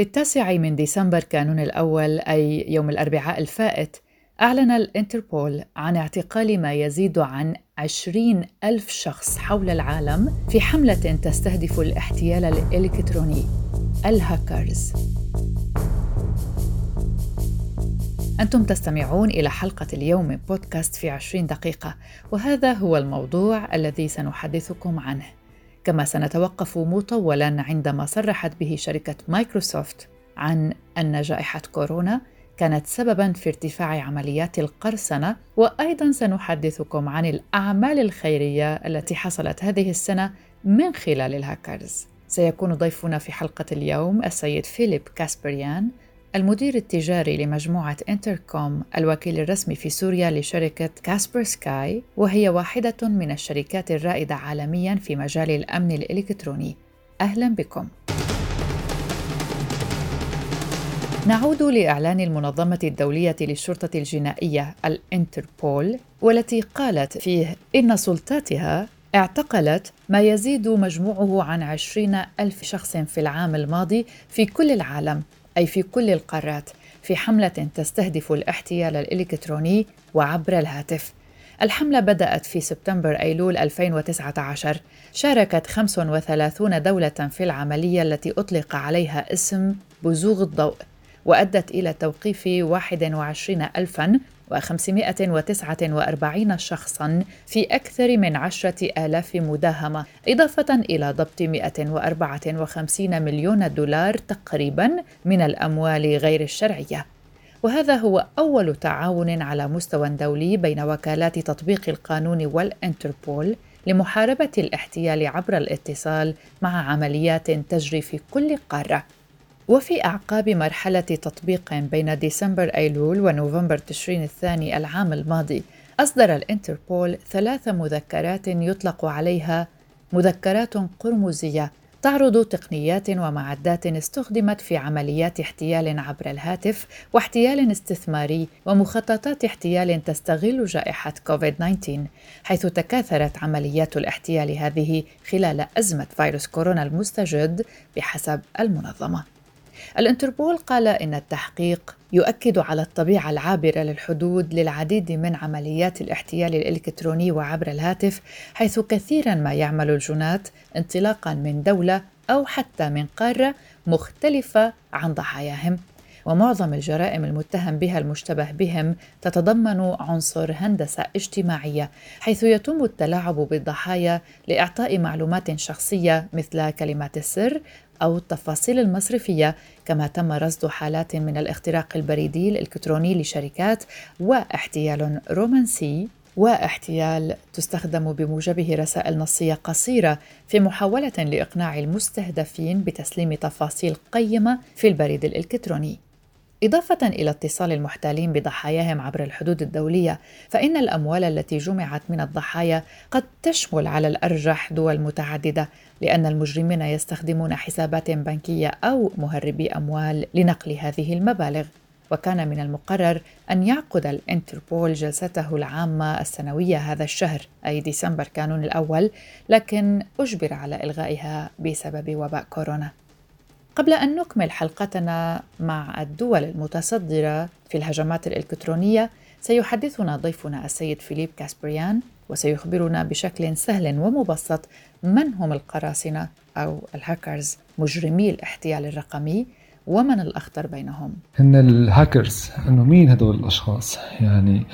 في التاسع من ديسمبر كانون الأول أي يوم الأربعاء الفائت أعلن الإنتربول عن اعتقال ما يزيد عن عشرين ألف شخص حول العالم في حملة تستهدف الاحتيال الإلكتروني الهاكرز. أنتم تستمعون إلى حلقة اليوم من بودكاست في عشرين دقيقة وهذا هو الموضوع الذي سنحدثكم عنه. كما سنتوقف مطولا عند ما صرحت به شركة مايكروسوفت عن أن جائحة كورونا كانت سببا في ارتفاع عمليات القرصنة وأيضا سنحدثكم عن الأعمال الخيرية التي حصلت هذه السنة من خلال الهاكرز. سيكون ضيفنا في حلقة اليوم السيد فيليب كاسبريان المدير التجاري لمجموعة انتركوم الوكيل الرسمي في سوريا لشركة كاسبر سكاي وهي واحدة من الشركات الرائدة عالميا في مجال الأمن الإلكتروني. أهلا بكم. نعود لإعلان المنظمة الدولية للشرطة الجنائية الانتربول والتي قالت فيه إن سلطاتها اعتقلت ما يزيد مجموعه عن عشرين ألف شخص في العام الماضي في كل العالم أي في كل القارات في حملة تستهدف الاحتيال الإلكتروني وعبر الهاتف. الحملة بدأت في سبتمبر أيلول 2019 شاركت 35 دولة في العملية التي أطلق عليها اسم بزوغ الضوء وأدت إلى توقيف 21 ألفاً و549 شخصا في أكثر من عشرة آلاف مداهمة إضافة إلى ضبط 154 مليون دولار تقريبا من الأموال غير الشرعية. وهذا هو أول تعاون على مستوى دولي بين وكالات تطبيق القانون والإنتربول لمحاربة الاحتيال عبر الاتصال مع عمليات تجري في كل قارة. وفي أعقاب مرحلة تطبيق بين ديسمبر أيلول ونوفمبر تشرين الثاني العام الماضي أصدر الإنتربول ثلاث مذكرات يطلق عليها مذكرات قرمزية تعرض تقنيات ومعدات استخدمت في عمليات احتيال عبر الهاتف واحتيال استثماري ومخططات احتيال تستغل جائحة كوفيد-19 حيث تكاثرت عمليات الاحتيال هذه خلال أزمة فيروس كورونا المستجد بحسب المنظمة. الانتربول قال إن التحقيق يؤكد على الطبيعة العابرة للحدود للعديد من عمليات الاحتيال الإلكتروني وعبر الهاتف حيث كثيرا ما يعمل الجنات انطلاقا من دولة أو حتى من قارة مختلفة عن ضحاياهم. ومعظم الجرائم المتهم بها المشتبه بهم تتضمن عنصر هندسة اجتماعية حيث يتم التلاعب بالضحايا لإعطاء معلومات شخصية مثل كلمات السر أو التفاصيل المصرفية كما تم رصد حالات من الاختراق البريدي الإلكتروني لشركات واحتيال رومانسي واحتيال تستخدم بموجبه رسائل نصية قصيرة في محاولة لإقناع المستهدفين بتسليم تفاصيل قيمة في البريد الإلكتروني. إضافة إلى اتصال المحتالين بضحاياهم عبر الحدود الدولية، فإن الأموال التي جمعت من الضحايا قد تشمل على الأرجح دول متعددة، لأن المجرمين يستخدمون حسابات بنكية أو مهربي أموال لنقل هذه المبالغ. وكان من المقرر أن يعقد الإنتربول جلسته العامة السنوية هذا الشهر أي ديسمبر كانون الأول لكن أجبر على إلغائها بسبب وباء كورونا قبل أن نكمل حلقتنا مع الدول المتصدرة في الهجمات الإلكترونية سيحدثنا ضيفنا السيد فيليب كاسبريان وسيخبرنا بشكل سهل ومبسط من هم القراصنة أو الهاكرز مجرمي الاحتيال الرقمي ومن الأخطر بينهم. هن الهاكرز أنه مين هدول الأشخاص؟ يعني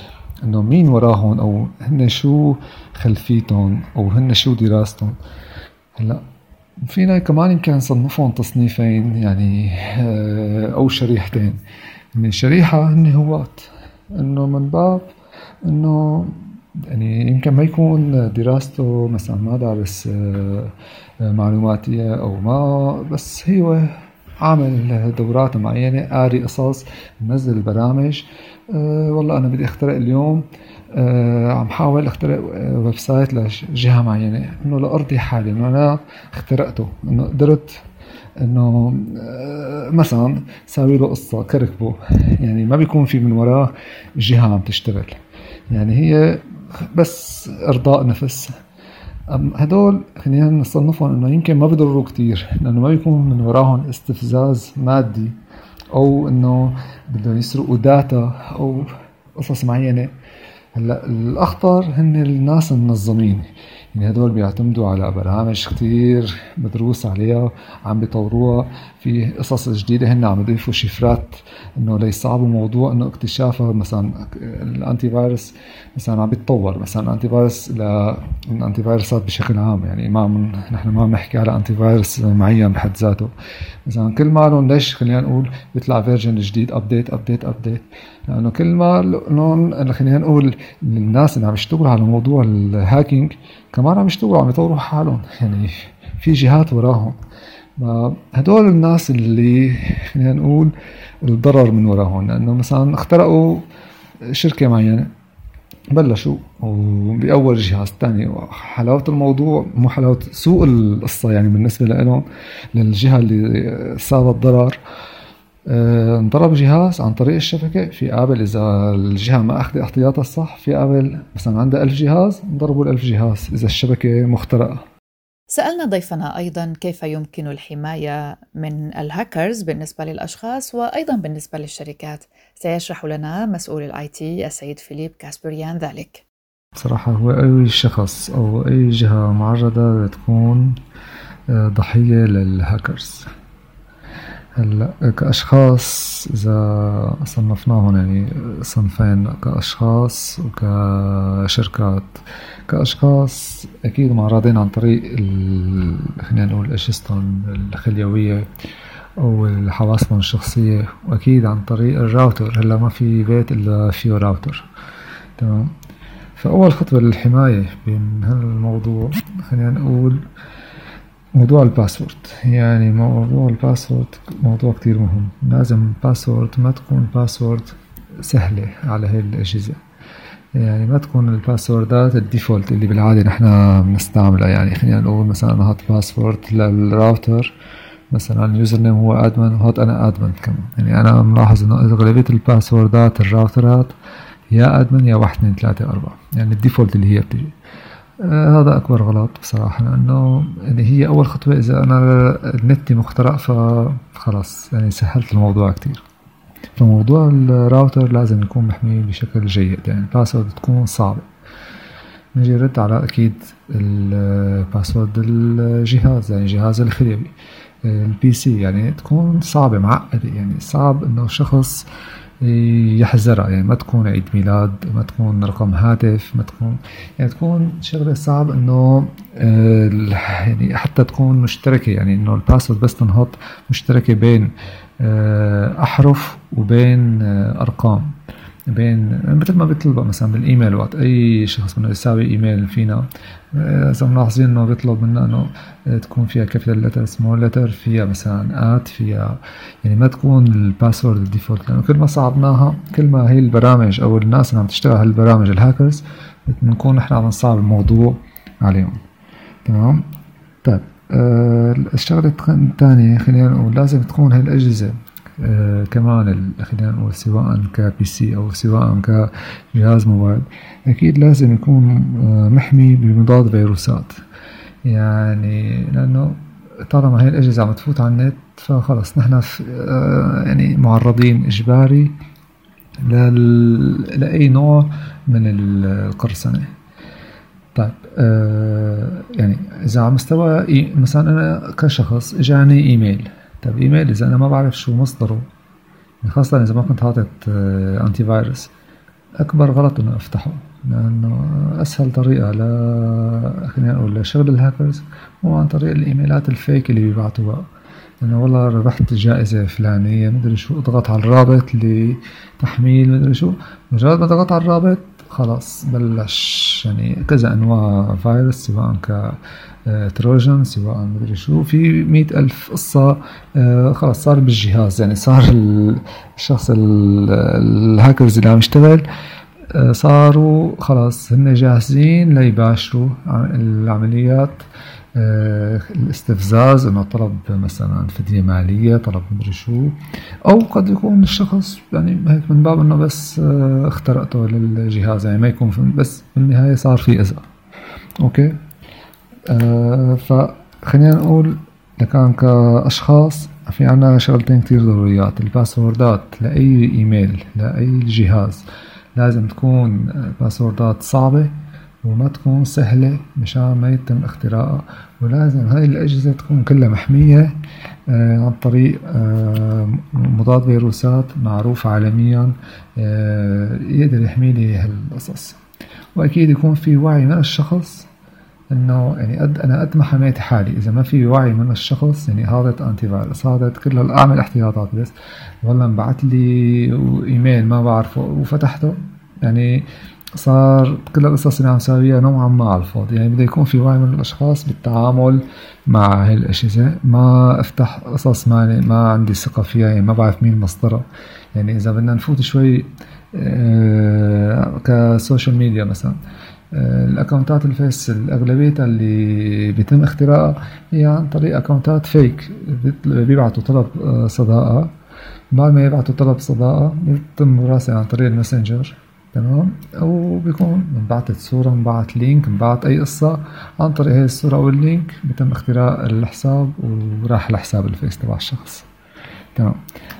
أنه مين وراهم؟ أو هن شو خلفيتهم؟ أو هن شو دراستهم؟ هلا فينا كمان يمكن نصنفهم تصنيفين يعني آه، أو شريحتين. من شريحة هن هواة إنه من باب إنه يعني يمكن ما يكون دراسته مثلا ما دارس آه، معلوماتية أو ما بس هو عامل دورات معينة قاري قصص منزل برامج. أه والله أنا بدي أخترق اليوم عم حاول أخترق website لجهة معينة. إنه لأرضي حالي إنه أنا اخترقته. إنه قدرت إنه أه مثلا ساوي له قصة كركبه. يعني ما بيكون في من وراه جهة عم تشتغل. يعني هي بس إرضاء نفس. هدول خلينا نصنفهم إنه يمكن ما بيضروا كتير لأنه ما بيكون من وراهم استفزاز مادي أو إنه بدهم يسرقوا data أو قصص معينة. هلأ الاخطر هن الناس المنظمين يعني هدول بيعتمدوا على برامج كتير مدروس عليها عم بيطوروها. في قصص جديدة هن عم يضيفوا شفرات إنه ليصعبوا موضوع إنه اكتشافها. مثلا ال antivirus مثلا عم بيتطور. مثلا ال antivirus ال antivirus ات بشكل عام. يعني ما نحن ما بنحكي على antivirus معين بحد ذاته. مثلا كل ما لهم ليش خلينا نقول بيطلع version جديد update update update لأنه كل ما لهم خلينا نقول الناس اللي عم يشتغلوا على موضوع ال hacking كمان عم يشتغلوا عم يطوروا حالهم. يعني في جهات وراهم. هدول الناس اللي خلينا نقول الضرر من وراهم. لأنه مثلا اخترقوا شركة معينة بلشوا وبأول جهاز ثاني حلاوة الموضوع مو حلاوة سوء القصة يعني بالنسبة لهم للجهة اللي صابت ضرر. انضرب جهاز عن طريق الشبكة في قابل إذا الجهة ما أخذت احتياطها الصح في قابل مثلا عندها ألف جهاز انضربوا الألف جهاز إذا الشبكة مخترقة. سألنا ضيفنا أيضا كيف يمكن الحماية من الهاكرز بالنسبة للأشخاص وأيضا بالنسبة للشركات. سيشرح لنا مسؤول ال IT السيد فيليب كاسبريان ذلك. بصراحة هو أي شخص أو أي جهة معرضة تكون آه، ضحية للهاكرز. هلا كأشخاص إذا صنفناهم يعني صنفين كأشخاص وكشركات. كأشخاص أكيد معرضين عن طريق خلينا نقول أجهزتهم الخليوية أو حواسبهم الشخصية وأكيد عن طريق الراوتر. هلا ما في بيت إلا فيه راوتر. تمام؟ فأول خطوة للحماية بين هالموضوع خلينا نقول موضوع ال password. يعني موضوع ال password موضوع كتير مهم. لازم ال password ما تكون password سهلة على هاي الأجهزة. يعني ما تكون ال password ات ال default اللي بالعادة نحن بنستعملها. يعني خلينا نقول مثلا أنا حاط password للراوتر مثلا ال username هو admin وحاط أنا admin كمان. يعني أنا ملاحظ إنه أغلبية الباسوردات الراوترات يا ادمن يا واحد اثنين ثلاثة أربعة. يعني ال default اللي هي بتجي. هذا أكبر غلط بصراحة لأنه يعني هي أول خطوة إذا أنا النت مخترق فخلاص يعني سهلت الموضوع كتير. فموضوع الراوتر لازم يكون محمي بشكل جيد يعني ال password تكون صعبة. نجي نرد على أكيد ال password الجهاز يعني جهاز الخليوي. ال PC يعني تكون صعبة معقدة يعني صعب إنه شخص يحزرها. يعني ما تكون عيد ميلاد ما تكون رقم هاتف ما تكون يعني تكون شغلة صعب إنه آه، يعني حتى تكون مشتركة. يعني إنه ال password بس تنحط مشتركة بين آه، أحرف وبين آه، أرقام. بين مثل ما بيطلب مثلا بالإيميل وقت أي شخص بده يساوي إيميل فينا إذا ملاحظين إنه بيطلب منا إنه تكون فيها capital letter small letter فيها مثلا at فيها يعني ما تكون ال password ال default لأنه كل ما صعبناها كل ما هي البرامج أو الناس اللي عم تشتغل هالبرامج الهاكرز بنكون نحن عم نصعب الموضوع عليهم. تمام؟ طيب آه الشغلة الثانية خلينا نقول لازم تكون هاي الاجهزه آه كمان خلينا نقول سواء كبي سي أو سواء كجهاز موبايل أكيد لازم يكون آه محمي بمضاد فيروسات يعني لأنه طالما هي الأجهزة عم تفوت على النت فخلص نحن آه يعني معرضين إجباري. لأي نوع من القرصنة طيب آه يعني إذا على مستوى مثلا أنا كشخص إجاني إيميل طيب إيميل إذا أنا ما بعرف شو مصدره يعني خاصة إذا ما كنت حاطط آه antivirus أكبر غلط إنه أفتحه لأنه أسهل طريقة ل خلينا نقول لشغل الهاكرز هو عن طريق ال email ات ال fake اللي بيبعتوها. انه والله ربحت جائزة فلانية مدري شو أضغط على الرابط لتحميل مدري شو. مجرد ما ضغط على الرابط خلاص بلش. يعني كذا أنواع فيروس سواء ك تروجن سواء مدري شو. في مئة ألف قصة آه، خلاص صار بالجهاز. يعني صار الشخص الهاكرز اللي عم يشتغل آه، صاروا خلاص هن جاهزين ليباشروا العمليات. آه، الاستفزاز إنه طلب مثلا فدية مالية طلب مدري شو. أو قد يكون الشخص يعني هيك من باب إنه بس آه، اخترقته للجهاز. يعني ما يكون بس بالنهاية صار في اذى okay؟ آه فخلينا نقول لكان كأشخاص في عنا شغلتين كتير ضروريات. ال password ات لأي إيميل لأي جهاز. لازم تكون password ات صعبة. وما تكون سهلة مشان ما يتم اختراقها ولازم هاي الأجهزة تكون كلها محمية آه، عن طريق آه، مضاد فيروسات معروف عالميا آه، يقدر يحمي لي هالقصص. وأكيد يكون في وعي من الشخص إنه يعني قد أنا قد ما حميت حالي. إذا ما في وعي من الشخص يعني هذا انتي فايروس هذا كل اعمل احتياطات. بس والله انبعث لي إيميل ما بعرفه وفتحته. يعني صار كل القصص اللي عم ساويها نوعا ما على الفاضي. يعني بده يكون في وعي من الأشخاص بالتعامل مع الاشياء ما أفتح قصص ما ما عندي ثقة فيها يعني ما بعرف مين مصدرها. يعني إذا بدنا نفوت شوي آه، ك social media مثلا آه، ال account ات الفيس الاغلبيه اللي بيتم اختراقها هي عن طريق account ات fake. بيبعتوا طلب آه، صداقة. بعد ما يبعتوا طلب صداقة بيتم مراسلة عن طريق الماسنجر. تمام؟ أو بيكون انبعثت صوره انبعث link انبعث أي قصة عن طريق هي الصورة أو ال link بيتم اختراق الحساب وراح لحساب الفيس تبع الشخص. تمام؟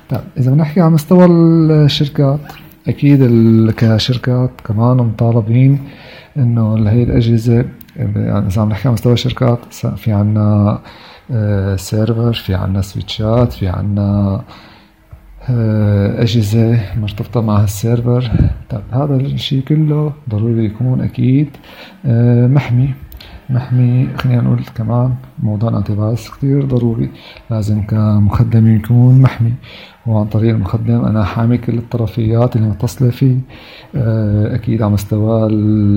طيب إذا بنحكي على مستوى الشركات أكيد كشركات كمان مطالبين إنه هي الأجهزة يعني إذا عم نحكي على مستوى الشركات في عنا server في عنا switch ات في عنا آه، أجهزة مرتبطة مع ال server. طب هذا الشيء كله ضروري يكون أكيد. آه، محمي. محمي خلينا نقول كمان موضوع الانتي فايروس كثير ضروري. لازم كمخدم يكون محمي. وعن طريق المخدم أنا حامي كل الطرفيات اللي متصلة فيه. آه، أكيد على مستوى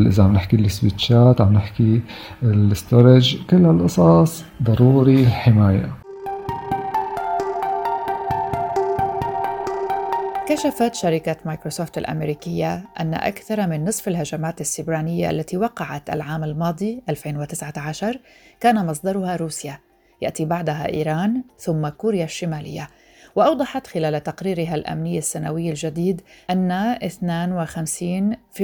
إذا عم نحكي السويتشات عم نحكي الستورج كل هالقصص ضروري الحماية. كشفت شركة مايكروسوفت الأمريكية أن أكثر من نصف الهجمات السبرانية التي وقعت العام الماضي 2019 كان مصدرها روسيا. يأتي بعدها إيران ثم كوريا الشمالية. وأوضحت خلال تقريرها الأمني السنوي الجديد أن 52%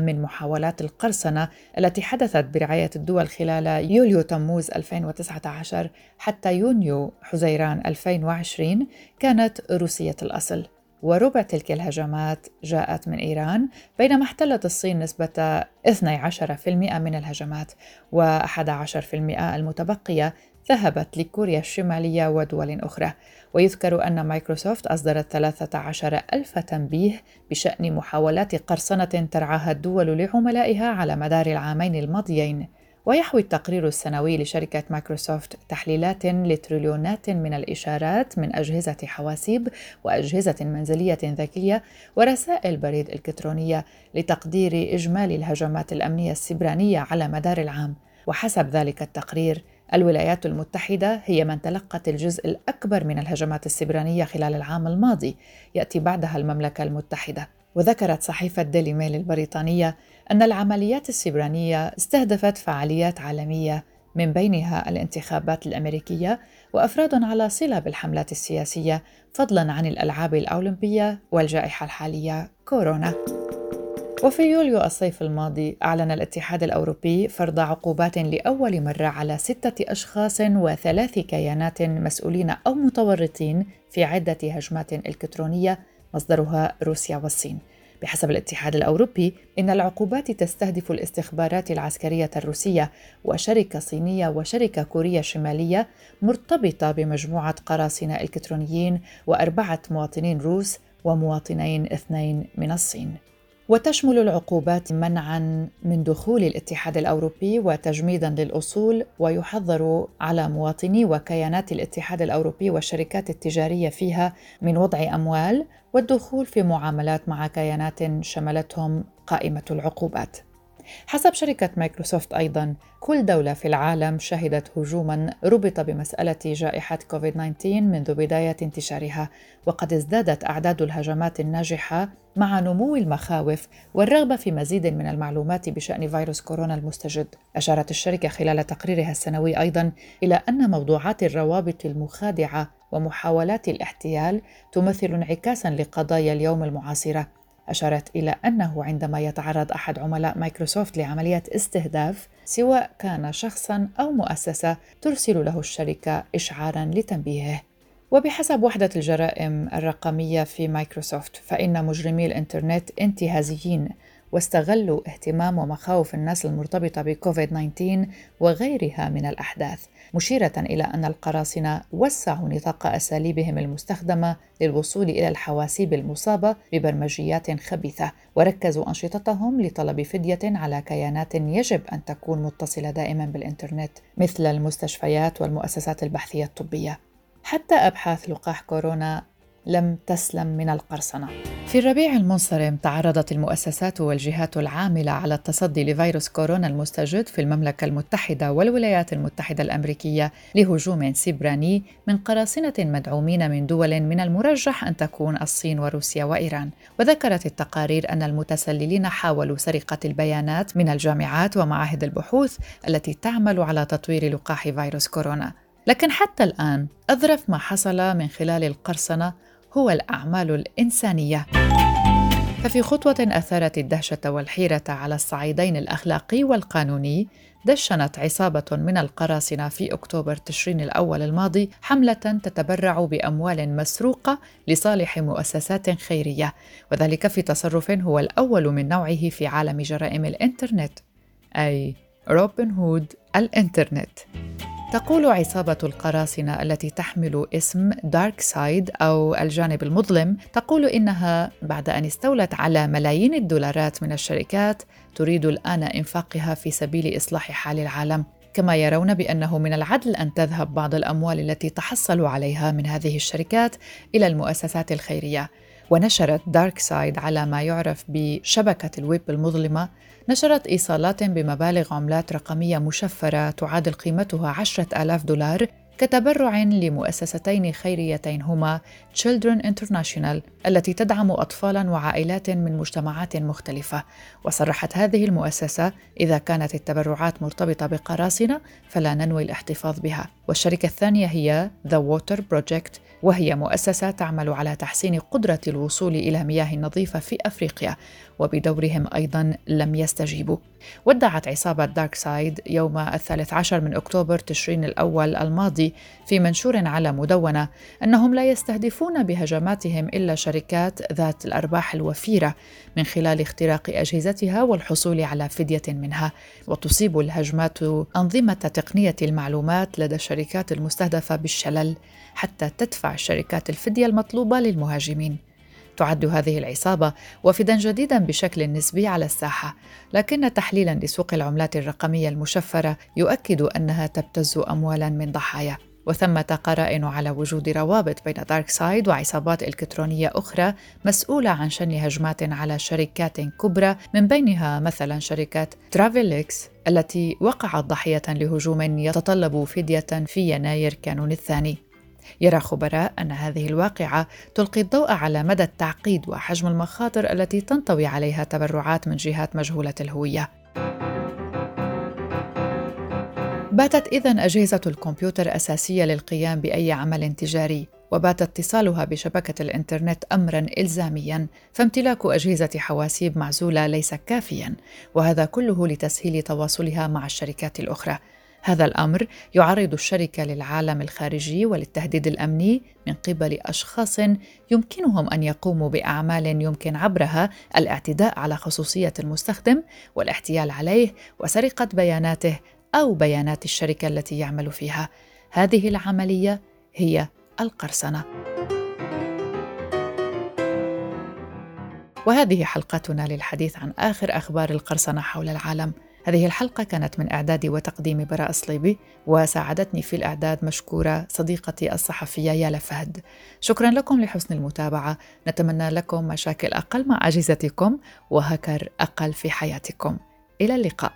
من محاولات القرصنة التي حدثت برعاية الدول خلال يوليو تموز 2019 حتى يونيو حزيران 2020 كانت روسية الأصل. وربع تلك الهجمات جاءت من إيران بينما احتلت الصين نسبة 12% من الهجمات و11% المتبقية ذهبت لكوريا الشمالية ودول أخرى. ويذكر أن مايكروسوفت أصدرت 13 ألف تنبيه بشأن محاولات قرصنة ترعاها الدول لعملائها على مدار العامين الماضيين. ويحوي التقرير السنوي لشركة مايكروسوفت تحليلات لتريليونات من الإشارات من أجهزة حواسيب وأجهزة منزلية ذكية ورسائل بريد إلكترونية لتقدير إجمالي الهجمات الأمنية السبرانية على مدار العام. وحسب ذلك التقرير الولايات المتحدة هي من تلقت الجزء الأكبر من الهجمات السبرانية خلال العام الماضي يأتي بعدها المملكة المتحدة. وذكرت صحيفة ديلي ميل البريطانية أن العمليات السبرانية استهدفت فعاليات عالمية من بينها الانتخابات الأمريكية وأفراد على صلة بالحملات السياسية فضلا عن الألعاب الأولمبية والجائحة الحالية كورونا. وفي يوليو الصيف الماضي أعلن الاتحاد الأوروبي فرض عقوبات لأول مرة على ستة أشخاص وثلاث كيانات مسؤولين أو متورطين في عدة هجمات إلكترونية مصدرها روسيا والصين. بحسب الاتحاد الأوروبي إن العقوبات تستهدف الاستخبارات العسكرية الروسية وشركة صينية وشركة كورية شمالية مرتبطة بمجموعة قراصنة إلكترونيين وأربعة مواطنين روس ومواطنين اثنين من الصين وتشمل العقوبات منعا من دخول الاتحاد الأوروبي وتجميدا للأصول ويحظر على مواطني وكيانات الاتحاد الأوروبي والشركات التجارية فيها من وضع أموال والدخول في معاملات مع كيانات شملتهم قائمة العقوبات. حسب شركة مايكروسوفت أيضا كل دولة في العالم شهدت هجوما ربط بمسألة جائحة كوفيد-19 منذ بداية انتشارها وقد ازدادت أعداد الهجمات الناجحة مع نمو المخاوف والرغبة في مزيد من المعلومات بشأن فيروس كورونا المستجد. أشارت الشركة خلال تقريرها السنوي أيضا إلى أن موضوعات الروابط المخادعة ومحاولات الاحتيال تمثل انعكاسا لقضايا اليوم المعاصرة. أشارت إلى أنه عندما يتعرض أحد عملاء مايكروسوفت لعملية استهداف سواء كان شخصا أو مؤسسة ترسل له الشركة إشعارا لتنبيهه. وبحسب وحدة الجرائم الرقمية في مايكروسوفت فإن مجرمي الإنترنت انتهازيين. واستغلوا اهتمام ومخاوف الناس المرتبطة بكوفيد 19 وغيرها من الأحداث مشيرة إلى أن القراصنة وسعوا نطاق أساليبهم المستخدمة للوصول إلى الحواسيب المصابة ببرمجيات خبيثة وركزوا أنشطتهم لطلب فدية على كيانات يجب أن تكون متصلة دائما بالإنترنت مثل المستشفيات والمؤسسات البحثية الطبية. حتى أبحاث لقاح كورونا لم تسلم من القرصنة. في الربيع المنصرم تعرضت المؤسسات والجهات العاملة على التصدي لفيروس كورونا المستجد في المملكة المتحدة والولايات المتحدة الأمريكية لهجوم سيبراني من قراصنة مدعومين من دول من المرجح أن تكون الصين وروسيا وإيران. وذكرت التقارير أن المتسللين حاولوا سرقة البيانات من الجامعات ومعاهد البحوث التي تعمل على تطوير لقاح فيروس كورونا. لكن حتى الآن أظرف ما حصل من خلال القرصنة هو الأعمال الإنسانية. ففي خطوة أثارت الدهشة والحيرة على الصعيدين الأخلاقي والقانوني، دشنت عصابة من القراصنة في أكتوبر تشرين الأول الماضي حملة تتبرع بأموال مسروقة لصالح مؤسسات خيرية، وذلك في تصرف هو الأول من نوعه في عالم جرائم الإنترنت، أي روبن هود الإنترنت. تقول عصابة القراصنة التي تحمل اسم دارك سايد أو الجانب المظلم تقول إنها بعد أن استولت على ملايين الدولارات من الشركات تريد الآن إنفاقها في سبيل إصلاح حال العالم. كما يرون بأنه من العدل أن تذهب بعض الأموال التي تحصلوا عليها من هذه الشركات إلى المؤسسات الخيرية. ونشرت دارك سايد على ما يعرف بشبكة الويب المظلمة نشرت إيصالات بمبالغ عملات رقمية مشفرة تعادل قيمتها عشرة آلاف دولار كتبرع لمؤسستين خيريتين هما Children International التي تدعم أطفالا وعائلات من مجتمعات مختلفة. وصرحت هذه المؤسسة إذا كانت التبرعات مرتبطة بقراصنة فلا ننوي الاحتفاظ بها. والشركة الثانية هي The Water Project وهي مؤسسة تعمل على تحسين قدرة الوصول إلى مياه نظيفة في أفريقيا وبدورهم أيضا لم يستجيبوا. ودعت عصابة دارك سايد يوم الثالث عشر من أكتوبر تشرين الأول الماضي في منشور على مدونة أنهم لا يستهدفون بهجماتهم إلا شركات ذات الأرباح الوفيرة من خلال اختراق أجهزتها والحصول على فدية منها وتصيب الهجمات أنظمة تقنية المعلومات لدى الشركات المستهدفة بالشلل حتى تدفع الشركات الفدية المطلوبة للمهاجمين. تعد هذه العصابة وافدا جديدا بشكل نسبي على الساحة، لكن تحليلا لسوق العملات الرقمية المشفرة يؤكد أنها تبتز أموالا من ضحايا. وثمة قرائن على وجود روابط بين دارك سايد وعصابات إلكترونية أخرى مسؤولة عن شن هجمات على شركات كبرى من بينها مثلا شركة ترافيليكس التي وقعت ضحية لهجوم يتطلب فدية في يناير كانون الثاني يرى خبراء أن هذه الواقعة تلقي الضوء على مدى التعقيد وحجم المخاطر التي تنطوي عليها تبرعات من جهات مجهولة الهوية. باتت إذن أجهزة الكمبيوتر أساسية للقيام بأي عمل تجاري، وبات اتصالها بشبكة الإنترنت أمرا إلزاميا، فامتلاك أجهزة حواسيب معزولة ليس كافيا، وهذا كله لتسهيل تواصلها مع الشركات الأخرى. هذا الأمر يعرض الشركة للعالم الخارجي وللتهديد الأمني من قبل أشخاص يمكنهم أن يقوموا بأعمال يمكن عبرها الاعتداء على خصوصية المستخدم والاحتيال عليه وسرقة بياناته أو بيانات الشركة التي يعمل فيها. هذه العملية هي القرصنة. وهذه حلقتنا للحديث عن آخر أخبار القرصنة حول العالم. هذه الحلقة كانت من إعدادي وتقديمي براء صليبي وساعدتني في الإعداد مشكورة صديقتي الصحفية يالا فهد. شكرا لكم لحسن المتابعة. نتمنى لكم مشاكل أقل مع أجهزتكم وهكر أقل في حياتكم. إلى اللقاء.